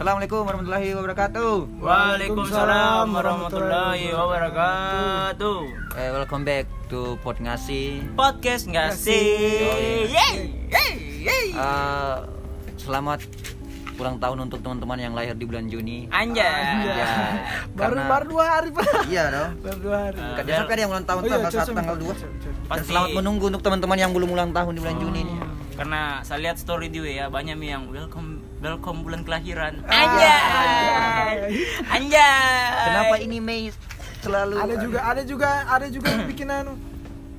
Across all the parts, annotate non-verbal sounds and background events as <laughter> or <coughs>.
Assalamualaikum warahmatullahi wabarakatuh. Waalaikumsalam warahmatullahi wabarakatuh. Eh, welcome back to Pot Ngasih. Podcast nggak sih? Yeay, yeay, yeay. Eh, selamat ulang tahun untuk teman-teman yang lahir di bulan Juni. Anjay. Anjay. baru Karena- baru dua hari pak Iya dong. baru dua hari. Kan Biasanya ada yang ulang tahun Oh iya, tanggal cocok, 1 tanggal 2. cocok, cocok. Dan Pasti. selamat menunggu untuk teman-teman yang belum ulang tahun di bulan Juni nih. Karena saya lihat story di WA banyak yang welcome welcome bulan kelahiran. Ah, Anjay. Anjay. Kenapa ini Mei selalu ada juga ada juga ada juga yang bikin anu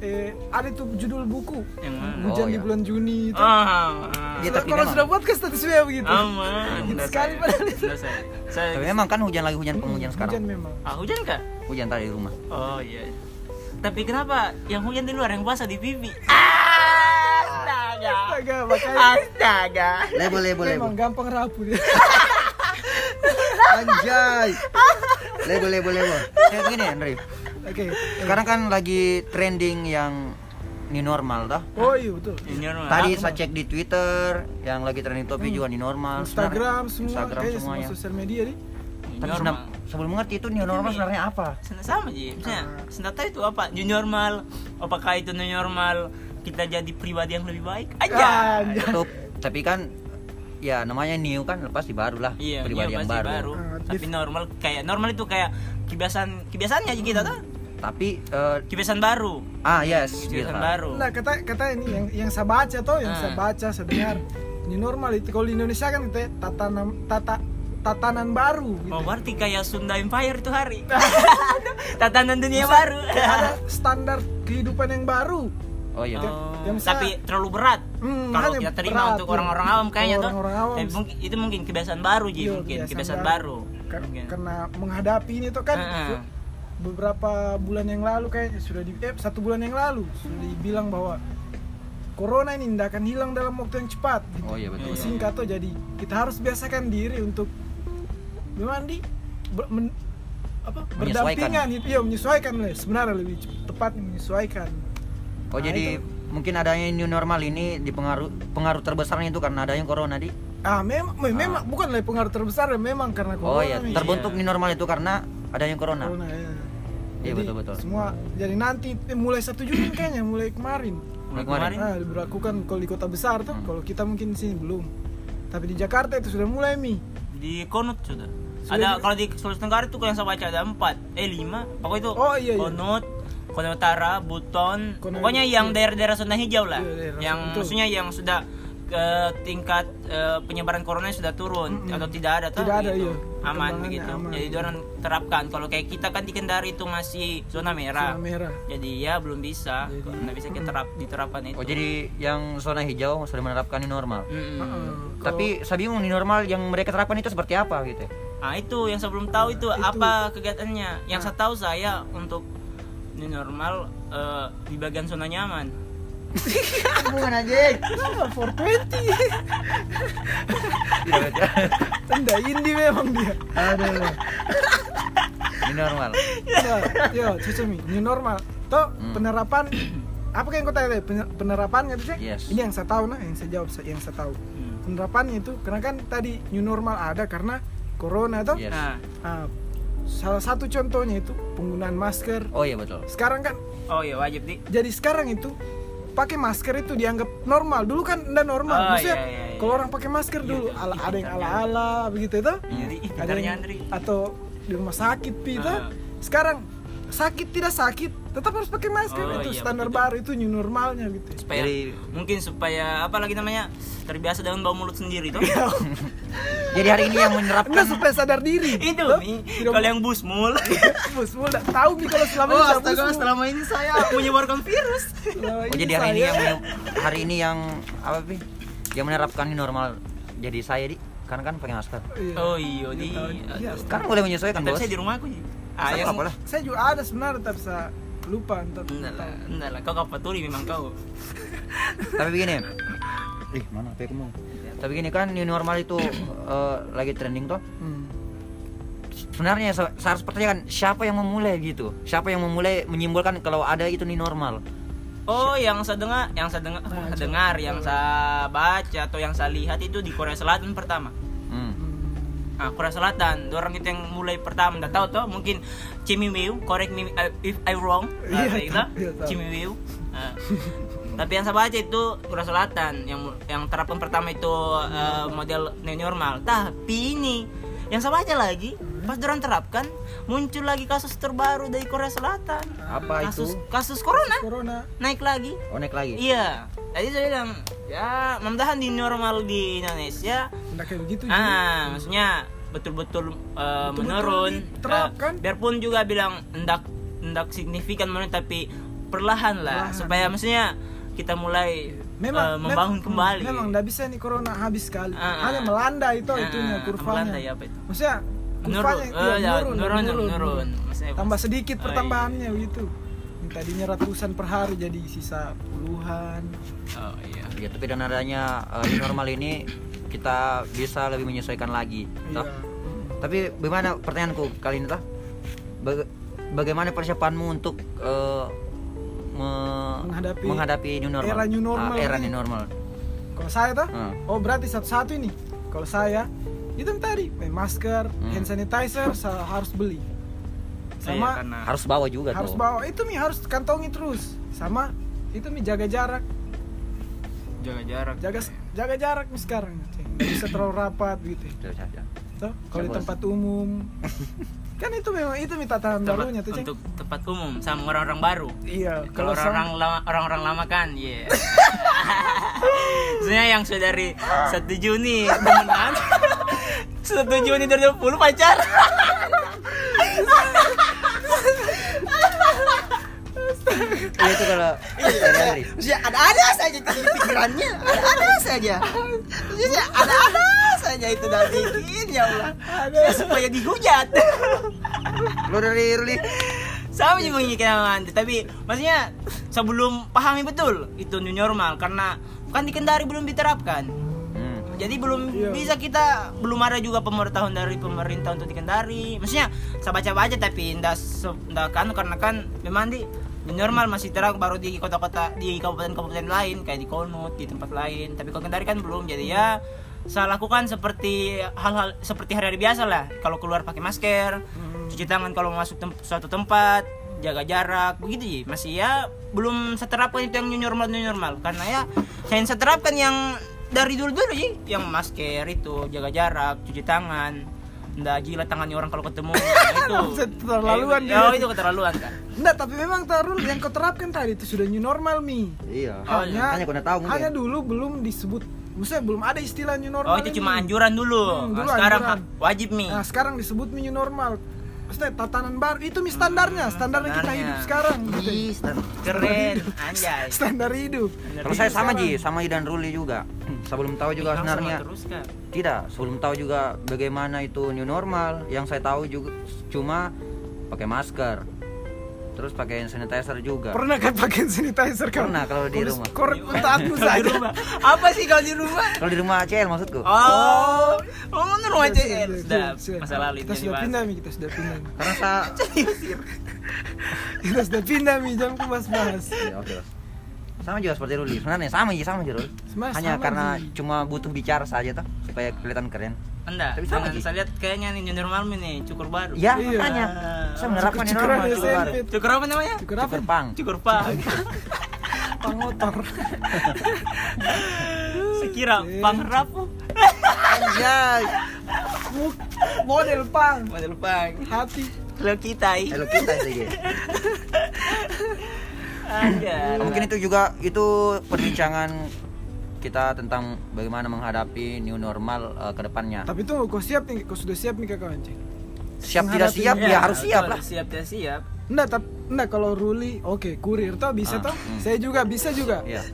eh ada tuh judul buku Yang mana? hujan Oh, di iya. bulan Juni itu Ah, Iya, Kalau- tapi kalau memang- sudah buat ke status WA begitu aman. Gitu sekali saya- padahal itu. saya. Saya Tapi memang kan hujan lagi hujan penghujan hujan sekarang. memang Ah, hujan kah? Hujan tadi di rumah. Oh iya. Tapi kenapa yang hujan di luar yang basah di pipi? Astaga. Astaga, makanya Astaga. Lebo lebo lebo. memang gampang rapuh dia <laughs> Anjay. Lebo lebo lebo. Kayak gini Andre. oke Sekarang kan lagi trending yang new normal dah. oh iya betul Ini normal. Tadi saya cek di Twitter yang lagi trending topik juga new normal. Instagram semua Instagram kayaknya semua semuanya. sosial media nih Tapi senam- sebelum mengerti itu new normal sebenarnya apa? Sama- sama Ji. Misalnya, senjata itu apa? New normal. Apakah itu new normal? Kita jadi pribadi yang lebih baik? Aja. Betul. Tapi kan ya namanya new kan pasti baru lah Iya, pribadi iya, yang baru. baru. Ah, Tapi normal kayak normal itu kayak kebiasaan kebiasaannya aja kita tuh. Tapi eh, Kebiasaan baru. ah yes, Kebiasaan baru. Nah kata kata ini yang yang saya baca tuh, yang Ah. saya baca, saya dengar ini normal itu kalau di Indonesia kan itu tatanan tata tatanan baru. Gitu. Oh, berarti kayak Sunda Empire itu hari. <laughs> Tatanan dunia baru. Ada standar kehidupan yang baru. Oh iya. Oh, yang bisa- tapi terlalu berat. Hmm, Kalau kita terima berat, untuk orang-orang awam kayaknya tuh. Orang-orang awam. Tapi mungkin itu mungkin kebiasaan baru Ji, Iya, mungkin kebiasaan kebiasaan baru. karena menghadapi ini tuh kan Heeh. beberapa bulan yang lalu kayak sudah di eh, satu bulan yang lalu sudah dibilang bahwa corona ini tidak akan hilang dalam waktu yang cepat. Gitu. Oh iya betul. Iya. Singkat tuh jadi kita harus biasakan diri untuk memang di ber- men- apa berdampingan itu ya menyesuaikan lah sebenarnya lebih tepat menyesuaikan. Oh Nah, jadi itu. mungkin adanya new normal ini dipengaruh pengaruh terbesarnya itu karena adanya corona di. Ah memang me- memang bukan lah pengaruh terbesar memang karena corona. Oh iya, nih. terbentuk Iya. new normal itu karena adanya corona. Corona, ya. Iya, Jadi, betul-betul. Semua jadi nanti eh, mulai satu Juni <coughs> kayaknya mulai kemarin. Mulai Kemarin. kemarin. Nah, diberlakukan kalau di kota besar tuh, Hmm. kalau kita mungkin di sini belum. Tapi di Jakarta itu sudah mulai mi. di Konut sudah. Sudah Ada di- kalau di Sulawesi Tenggara itu yang saya baca ada empat, eh lima. Pokoknya itu Oh, iya, iya. Konut, Konut Utara, Buton. Konut- Pokoknya yang iya. daerah-daerah zona hijau lah. Iya, daerah- yang betul. maksudnya yang sudah ke tingkat eh, penyebaran corona sudah turun Mm-mm. atau tidak ada tuh Tidak ada, gitu. iya. aman begitu aman. jadi orang terapkan kalau kayak kita kan di Kendari itu masih zona merah, Zona merah. jadi ya belum bisa Jadi- nggak bisa kita terap, diterapkan itu Oh jadi yang zona hijau sudah menerapkan new normal. Mm-mm. Heeh. Tapi saya bingung new normal yang mereka terapkan itu seperti apa gitu. Ah itu yang saya belum tahu itu, Itu. apa kegiatannya. Yang Nah. saya tahu saya untuk new normal eh, di bagian zona nyaman. Hubungan anjing. Kalau <laughs> 420 tanda indie memang dia. Aduh. new normal. Ya, yo, cucu mi, new normal. Toh Hmm. penerapan apa yang kau tanya tadi? Pener- penerapannya tuh sih? Yes. Ini yang saya tahu nah, yang saya jawab yang saya tahu. Penerapannya itu karena kan tadi new normal ada karena corona toh. Yes. Nah, Ah, salah satu contohnya itu penggunaan masker. Oh iya betul. Sekarang kan oh iya wajib di. jadi sekarang itu pakai masker itu dianggap normal. Dulu kan enggak normal. Oh, Maksudnya iya, iya, iya. kalau orang pakai masker dulu Iya, ala, iya, ada yang iya. ala-ala begitu itu. Iya, Ada yang Andri. atau di rumah sakit pi itu. Ah. Sekarang sakit tidak sakit tetap harus pakai masker Oh, itu iya, standar betul. baru itu new normalnya gitu. Supaya Jadi- mungkin supaya apa lagi namanya terbiasa dengan bau mulut sendiri tuh. <laughs> <laughs> Jadi hari ini yang menerapkan Enggak supaya sadar diri. itu? Mi. Kalau yang busmul. <laughs> Bos, mau enggak tahu nih kalau selama oh ini saya astaga selama ini saya menyebarkan virus. Oh jadi hari ini yang hari ini yang apa pi? Yang menerapkan normal. Jadi saya di karena kan pakai masker. Iya. Oh iya di. Iya. Kan boleh menyesuaikan Tapi bos. saya di rumahku Ji. Ah, yang? Saya juga ada sebenarnya tapi saya lupa entar. Enggak lah, enggak lah. Kau kapatuli memang kau. <laughs> Tapi begini. Ih mana HP kamu? Tapi gini kan new normal itu <coughs> eh, lagi trending toh. Hmm. Sebenarnya harus pertanyakan siapa yang memulai gitu? Siapa yang memulai menyimpulkan kalau ada itu new normal? Oh, yang saya dengar, yang saya dengar, saya dengar, yang saya baca atau yang saya lihat itu di Korea Selatan pertama. Hmm. Nah, Korea Selatan, orang itu yang mulai pertama, nggak tahu tuh, mungkin Chimiweo, correct me uh, if I wrong, Iya, uh, kayak gitu, tahu, <laughs> Nah, tapi yang saya baca itu Korea Selatan, yang yang terapan pertama itu uh, model new normal. Tapi ini yang saya baca lagi, pas orang terapkan, muncul lagi kasus terbaru dari Korea Selatan. Apa kasus itu? kasus corona corona naik lagi. Oh naik lagi. Iya. Tadi saya bilang, ya mudah-mudahan di normal di Indonesia nggak kayak begitu juga. Ah, maksudnya betul-betul uh, menurun. diterapkan. Uh, biarpun juga bilang hendak hendak signifikan menurun tapi perlahan lah Perlahan. supaya maksudnya kita mulai uh, memang membangun memang- kembali. memang nggak bisa nih corona habis sekali Ah, hanya ah. melanda itu Ah, itunya ah, kurvanya melanda, ya, apa itu? maksudnya Menurun, kurvanya eh, iya, ya, menurun, menurun, menurun, menurun. Maksudnya tambah pas- sedikit Oh, pertambahannya begitu Yang tadinya ratusan per hari jadi sisa puluhan Oh iya. Ya, tapi dengan adanya uh, normal ini kita bisa lebih menyesuaikan lagi. iya toh. Tapi bagaimana pertanyaanku kali ini tah? Baga- bagaimana persiapanmu untuk uh, me- Menghadapi menghadapi new normal? era new normal Ah, era ini. new normal. kalau saya tuh Hmm. oh berarti satu-satu ini kalau saya itu tadi eh, masker Hmm. hand sanitizer sa- harus beli Saya sama karena Harus bawa juga harus tuh. bawa itu mi harus kantongi terus sama itu mi jaga jarak jaga jarak. jaga jaga jarak nih sekarang nggak bisa terlalu rapat gitu Tuh, kalau di tempat umum <laughs> kan itu memang itu mi tatanan Tempat- barunya tuh Ceng. untuk tempat umum sama orang-orang baru. iya Kalau orang-orang lama, orang-orang lama kan, iya. <laughs> Sebenarnya yang sudah dari 1 Juni temenan, 1 Juni 2020 pacar. Iya itu kalau dari Maksudnya ada-ada saja pikirannya Ada-ada saja Maksudnya ada-ada saja itu dari bikin ya Allah Ya, supaya dihujat. lu dari Ruli Sama juga menginginkan tapi maksudnya sebelum pahami betul itu new normal karena kan di Kendari belum diterapkan. Hmm. Jadi belum Iya. bisa kita belum ada juga pemerintahan dari pemerintah untuk di Kendari. Maksudnya saya baca-baca tapi ndak se- ndak kan karena kan memang di new normal masih terang baru di kota-kota di kabupaten-kabupaten lain kayak di Konut di tempat lain. Tapi kalau Kendari kan belum. Jadi ya saya lakukan seperti hal-hal seperti hari-hari biasa lah. Kalau keluar pakai masker, cuci tangan kalau masuk tem- suatu tempat, jaga jarak, begitu sih. Masih ya belum seterapkan itu yang new normal new normal. Karena ya saya seterapkan yang dari dulu-dulu sih. Yang masker itu jaga jarak cuci tangan. Nggak jilat tangannya orang kalau ketemu. <laughs> Nah, itu. Keterlaluan Eh, oh itu keterlaluan kan Enggak, tapi memang taruh yang kau terapkan tadi itu sudah new normal mi Iya. Oh, hanya Hanya kau udah tahu mungkin. hanya dulu belum disebut maksudnya belum ada istilah new normal oh itu ini. cuma anjuran dulu, Hmm, dulu Nah, sekarang anjuran. wajib nih nah sekarang disebut new normal maksudnya tatanan baru itu mi standarnya standarnya kita hidup sekarang gitu. Keren <laughs> anjay standar hidup Kalau saya sama Ji, sama Ji dan Ruli juga. Sebelum tahu juga Langsung sebenarnya terus kan tidak, sebelum tahu juga bagaimana itu new normal. Yang saya tahu juga cuma pakai masker. Terus pakai hand sanitizer juga. pernah kan pakai sanitizer kan Pernah kalau di rumah. korek untuk aku <laughs> Kalau di saja rumah. apa sih kalau di rumah Kalau di rumah CL maksudku. oh oh mana rumah Sudah, CL sudah, sudah sudah. masa lalu kita sudah pindah mi kita sudah pindah. Karena saya <laughs> kita sudah pindah mi jangan ku bahas-bahas Ya, oke. Bos. Sama juga seperti Ruli. Sebenarnya sama Ji, sama Ji Ruli. Hanya karena cuma butuh bicara saja tuh supaya kelihatan keren. Enggak, Tapi sama, saya lihat kayaknya nih new normal nih cukur baru. Ya, Iya. makanya. Saya menerapkan normal itu baru. Cukur apa namanya? cukur apa Cukur pang. Cukur pang. <laughs> pang motor <laughs> Sekira pang rapuh. Anjay. Muk- model pang Model pang. hati Kalau kita ih. Halo kita. <laughs> Ada. Mungkin itu juga itu perbincangan kita tentang bagaimana menghadapi new normal eh, ke depannya. tapi tuh kau siap nih kau sudah siap nih kakak Anjing Siap tidak siap ya harus betul, siap lah. Siap tidak siap. Enggak, tapi enggak kalau Ruli, oke, kurir toh bisa Ah, toh. hmm. Saya juga bisa juga. Iya.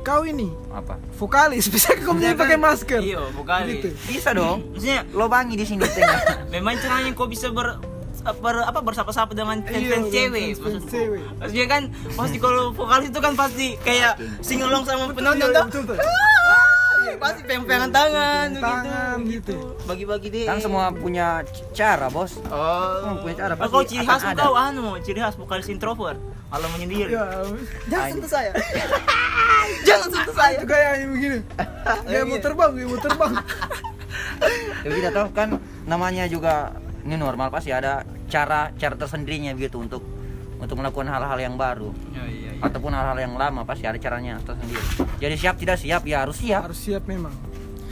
Kau ini Apa? vokalis <laughs> bisa kau kan? pakai masker. Iya, vokalis. Gitu. Bisa dong. Maksudnya Lobangi di sini tengah. <laughs> memang caranya kok bisa ber ber apa bersapa-sapa dengan fans Iya, fans cewek maksudku. cewek. Maksudnya kan pasti kalau vokalis itu kan pasti kayak singelong sama penonton Iya, tuh. tuh. Iya, pasti pegang-pegangan tangan gitu. gitu. Bagi-bagi deh. Kan semua punya cara, Bos. Oh, punya cara, pasti kalau ciri khas kau anu, ciri khas vokalis introvert. Kalau menyendiri. Ya, Jangan sentuh saya <laughs> Jangan sentuh saya. itu kayak yang begini. <laughs> Dia mau terbang, dia mau terbang. Tapi kita tahu kan namanya juga ini normal pasti ada cara cara tersendirinya gitu untuk untuk melakukan hal-hal yang baru Oh, iya, iya. ataupun hal-hal yang lama pasti ada caranya tersendiri. Jadi siap tidak siap ya harus siap. harus siap memang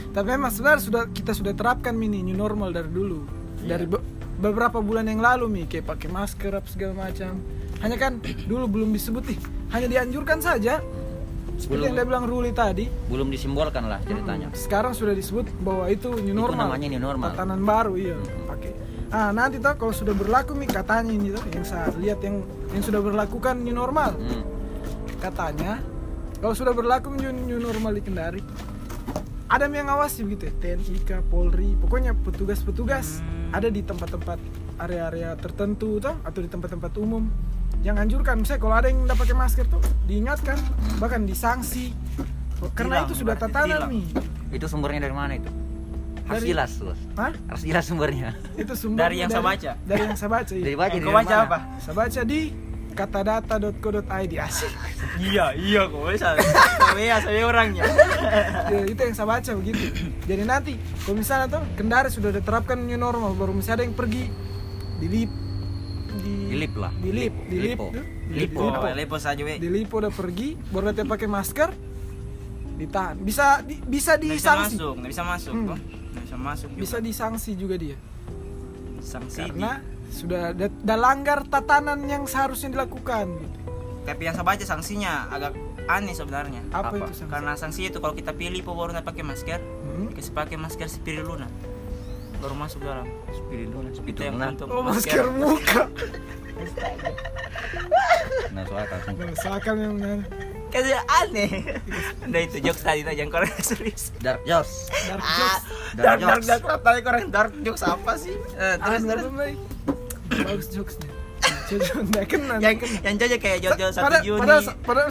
tapi memang sebenarnya sudah kita sudah terapkan mini new normal dari dulu dari be- beberapa bulan yang lalu mi kayak pakai masker apa segala macam hanya kan dulu belum disebut nih hanya dianjurkan saja seperti Belum. yang dia bilang Ruli tadi Belum disimbolkan lah ceritanya. sekarang sudah disebut bahwa itu new Itu normal namanya new normal. tatanan baru iya pakai ah nanti toh kalau sudah berlaku mi katanya ini toh yang saya lihat yang yang sudah berlakukan new normal. Hmm. katanya kalau sudah berlaku new, new normal di Kendari ada yang ngawasi begitu ya? TNI kah, Polri pokoknya petugas-petugas Hmm. ada di tempat-tempat area-area tertentu toh atau di tempat-tempat umum yang anjurkan. Misalnya kalau ada yang tidak pakai masker tuh diingatkan bahkan disanksi. Karena itu sudah tatanan nih. Itu sumbernya dari mana itu? Harus Dari- jelas. Hah? Harus jelas sumbernya. itu <laughs> sumber Dari yang saya baca? dari yang saya baca iya. Dari baca Yang dari kau baca apa? saya baca di katadata.co.id asik <laughs> Iya, iya kok bisa. Saya ya, saya <laughs> orangnya. Ya, itu yang saya baca begitu jadi nanti kalau misalnya tuh Kendari sudah diterapkan new normal baru misalnya ada yang pergi di lip di, Di lip lah. di lip di lip Lipo. tuh. Lipo. saja we. di lipo udah pergi baru nanti pakai masker ditahan bisa di, bisa Nggak bisa disanksi masuk, nggak bisa masuk, Hmm. Bisa masuk juga. bisa disanksi juga dia sanksi. karena sudah ada, langgar tatanan yang seharusnya dilakukan gitu. Tapi yang saya baca sanksinya agak aneh sebenarnya. apa, Apa? itu sanksi Karena sanksi itu kalau kita pilih nggak pakai masker, Hmm? kasih pakai masker spiriluna. Baru masuk dalam. Spiriluna, Itu yang untuk oh masker muka Nah, soal <laughs> kan. Misalkan yang Kayak aneh. Nah itu jokes tadi nah, yang korang serius. Dark jokes. dark Ah, jokes Dark dark dark jokes. dark dark tadi dark jokes apa sih? Eh, terus Anu, terus. Bay? bagus jokesnya kena Yang yang cocok kayak Jojo satu Juni. Padahal, padahal,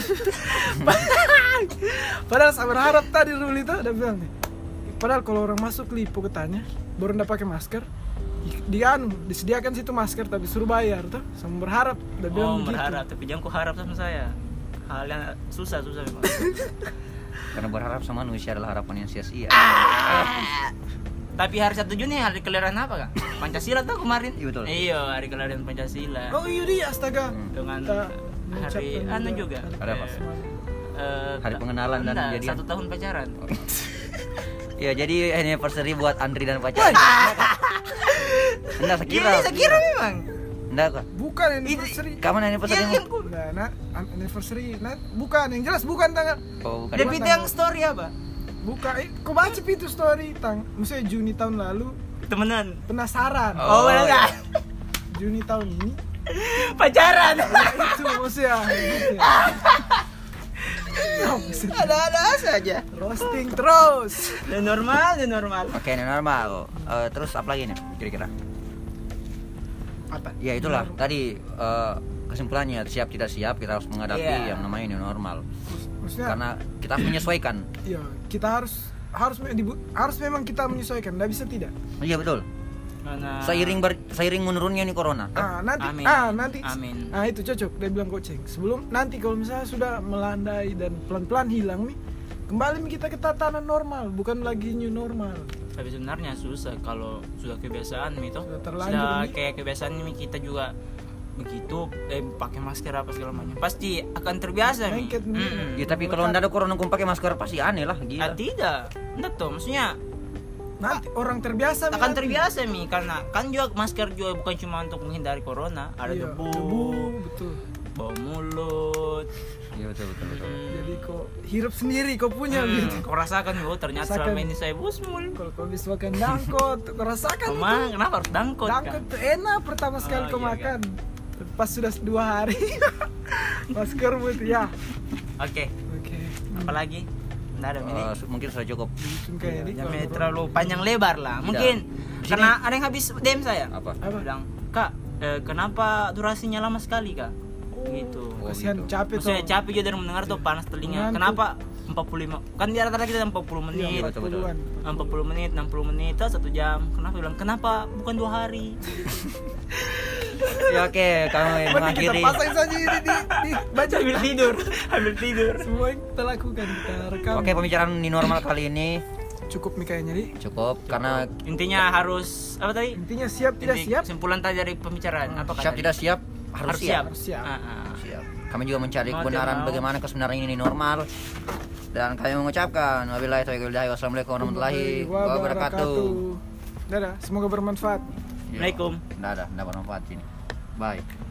padahal saya berharap tadi Ruli tuh udah bilang nih. Padahal kalau orang masuk lipo katanya baru ndak pakai masker, di- di anu disediakan situ masker tapi suruh bayar tuh. Sama berharap udah bilang Oh begitu. berharap, tapi jangan ku harap sama saya. Hal yang susah susah memang. <laughs> Karena berharap sama manusia adalah harapan yang sia-sia. Tapi hari satu Juni hari kelahiran apa kak? Pancasila tuh kemarin. Iya, betul. Iya hari kelahiran Pancasila. Oh iya dia astaga. Hmm. Dengan Kita hari anu juga. Ada apa? Eh, Hari pengenalan dan jadian. Satu tahun pacaran. <laughs> Ya, jadi anniversary buat Andri dan pacarnya. Enggak sekira. Iya, saya kira memang. Enggak kok. Bukan anniversary. Kapan anniversary? Iya, yang. Nah, nah, anniversary. Nah, bukan yang jelas bukan tanggal. Oh, bukan. Dia pintu yang story apa? Buka, eh, kau baca itu story tang, maksudnya Juni tahun lalu Temenan. penasaran. Oh, Oh, benar. Juni tahun ini Pacaran. ya itu maksudnya ya. Maksudnya Ada-ada saja. roasting terus Dan normal, dan normal. Oke, ini normal. Eh, terus apa lagi nih kira-kira? Apa Ya itulah tadi eh, kesimpulannya siap tidak siap kita harus menghadapi Iya. yang namanya new normal. maksudnya Karena kita harus menyesuaikan. ya kita harus harus harus memang kita menyesuaikan tidak bisa tidak Iya betul. Karena Seiring ber, seiring menurunnya nih corona. ah nanti Amin. ah nanti Amin. ah itu cocok dia bilang koceng sebelum nanti kalau misalnya sudah melandai dan pelan-pelan hilang nih kembali kita ke tatanan normal bukan lagi new normal tapi sebenarnya susah kalau sudah kebiasaan itu Sudah sudah, kayak kebiasaan kita juga begitu eh pakai masker apa segala macam. Pasti akan terbiasa Mi. Mm-mm. Ya tapi kalau ndak ada corona kum pakai masker pasti aneh lah Ah, gila. tidak. Enggak tuh maksudnya nanti orang terbiasa akan terbiasa mi karena kan juga masker juga bukan cuma untuk menghindari corona. Ada Iya, debu, debu betul. bau mulut Iya betul betul betul. hmm, jadi kok hirup sendiri kau punya hmm, gitu kau rasakan oh ternyata Rasakan. selama ini saya busmul kalau kau bisa makan dangkot kau rasakan Kemang, itu kenapa harus dangkot dangkot kan? tuh enak pertama sekali Oh, kau iya, makan pas sudah dua hari <laughs> masker itu ya oke oke apalagi Nggak ada ini Eh, mungkin sudah cukup. Mungkin kayak ini Jangan terlalu panjang lebar lah. Mungkin Di karena ada yang habis DM saya. Apa? apa Bilang, "Kak, eh, kenapa durasinya lama sekali, Kak?" Gitu. Oh, kasihan gitu. capek tuh Maksudnya capek juga dari mendengar tuh panas telinga. Ngantuk. Kenapa 45? Kan di rata-rata kita 40 menit. betul, betul. 40-an. 40 menit, 60 menit, atau satu jam. Kenapa bilang kenapa bukan dua hari? <laughs> Ya oke, kami Mending kita mengakhiri. pasang saja ini di, di baca Sambil tidur, sambil tidur. semua yang kita lakukan kita rekam Oke, pembicaraan di normal kali ini cukup nih kayaknya di cukup karena intinya harus apa tadi intinya siap tidak Inti siap kesimpulan tadi dari pembicaraan apa siap tidak siap harus, harus siap, Harus siap. Ah, ah. Siap. Kami juga mencari Mau kebenaran mau. bagaimana kesebenaran ini normal. Dan kami mengucapkan wabillahi taufiq wal hidayah. Wassalamualaikum warahmatullahi wabarakatuh. Dadah, semoga bermanfaat. Yo. Assalamualaikum. Ada, nggak bermanfaat ini. Bye.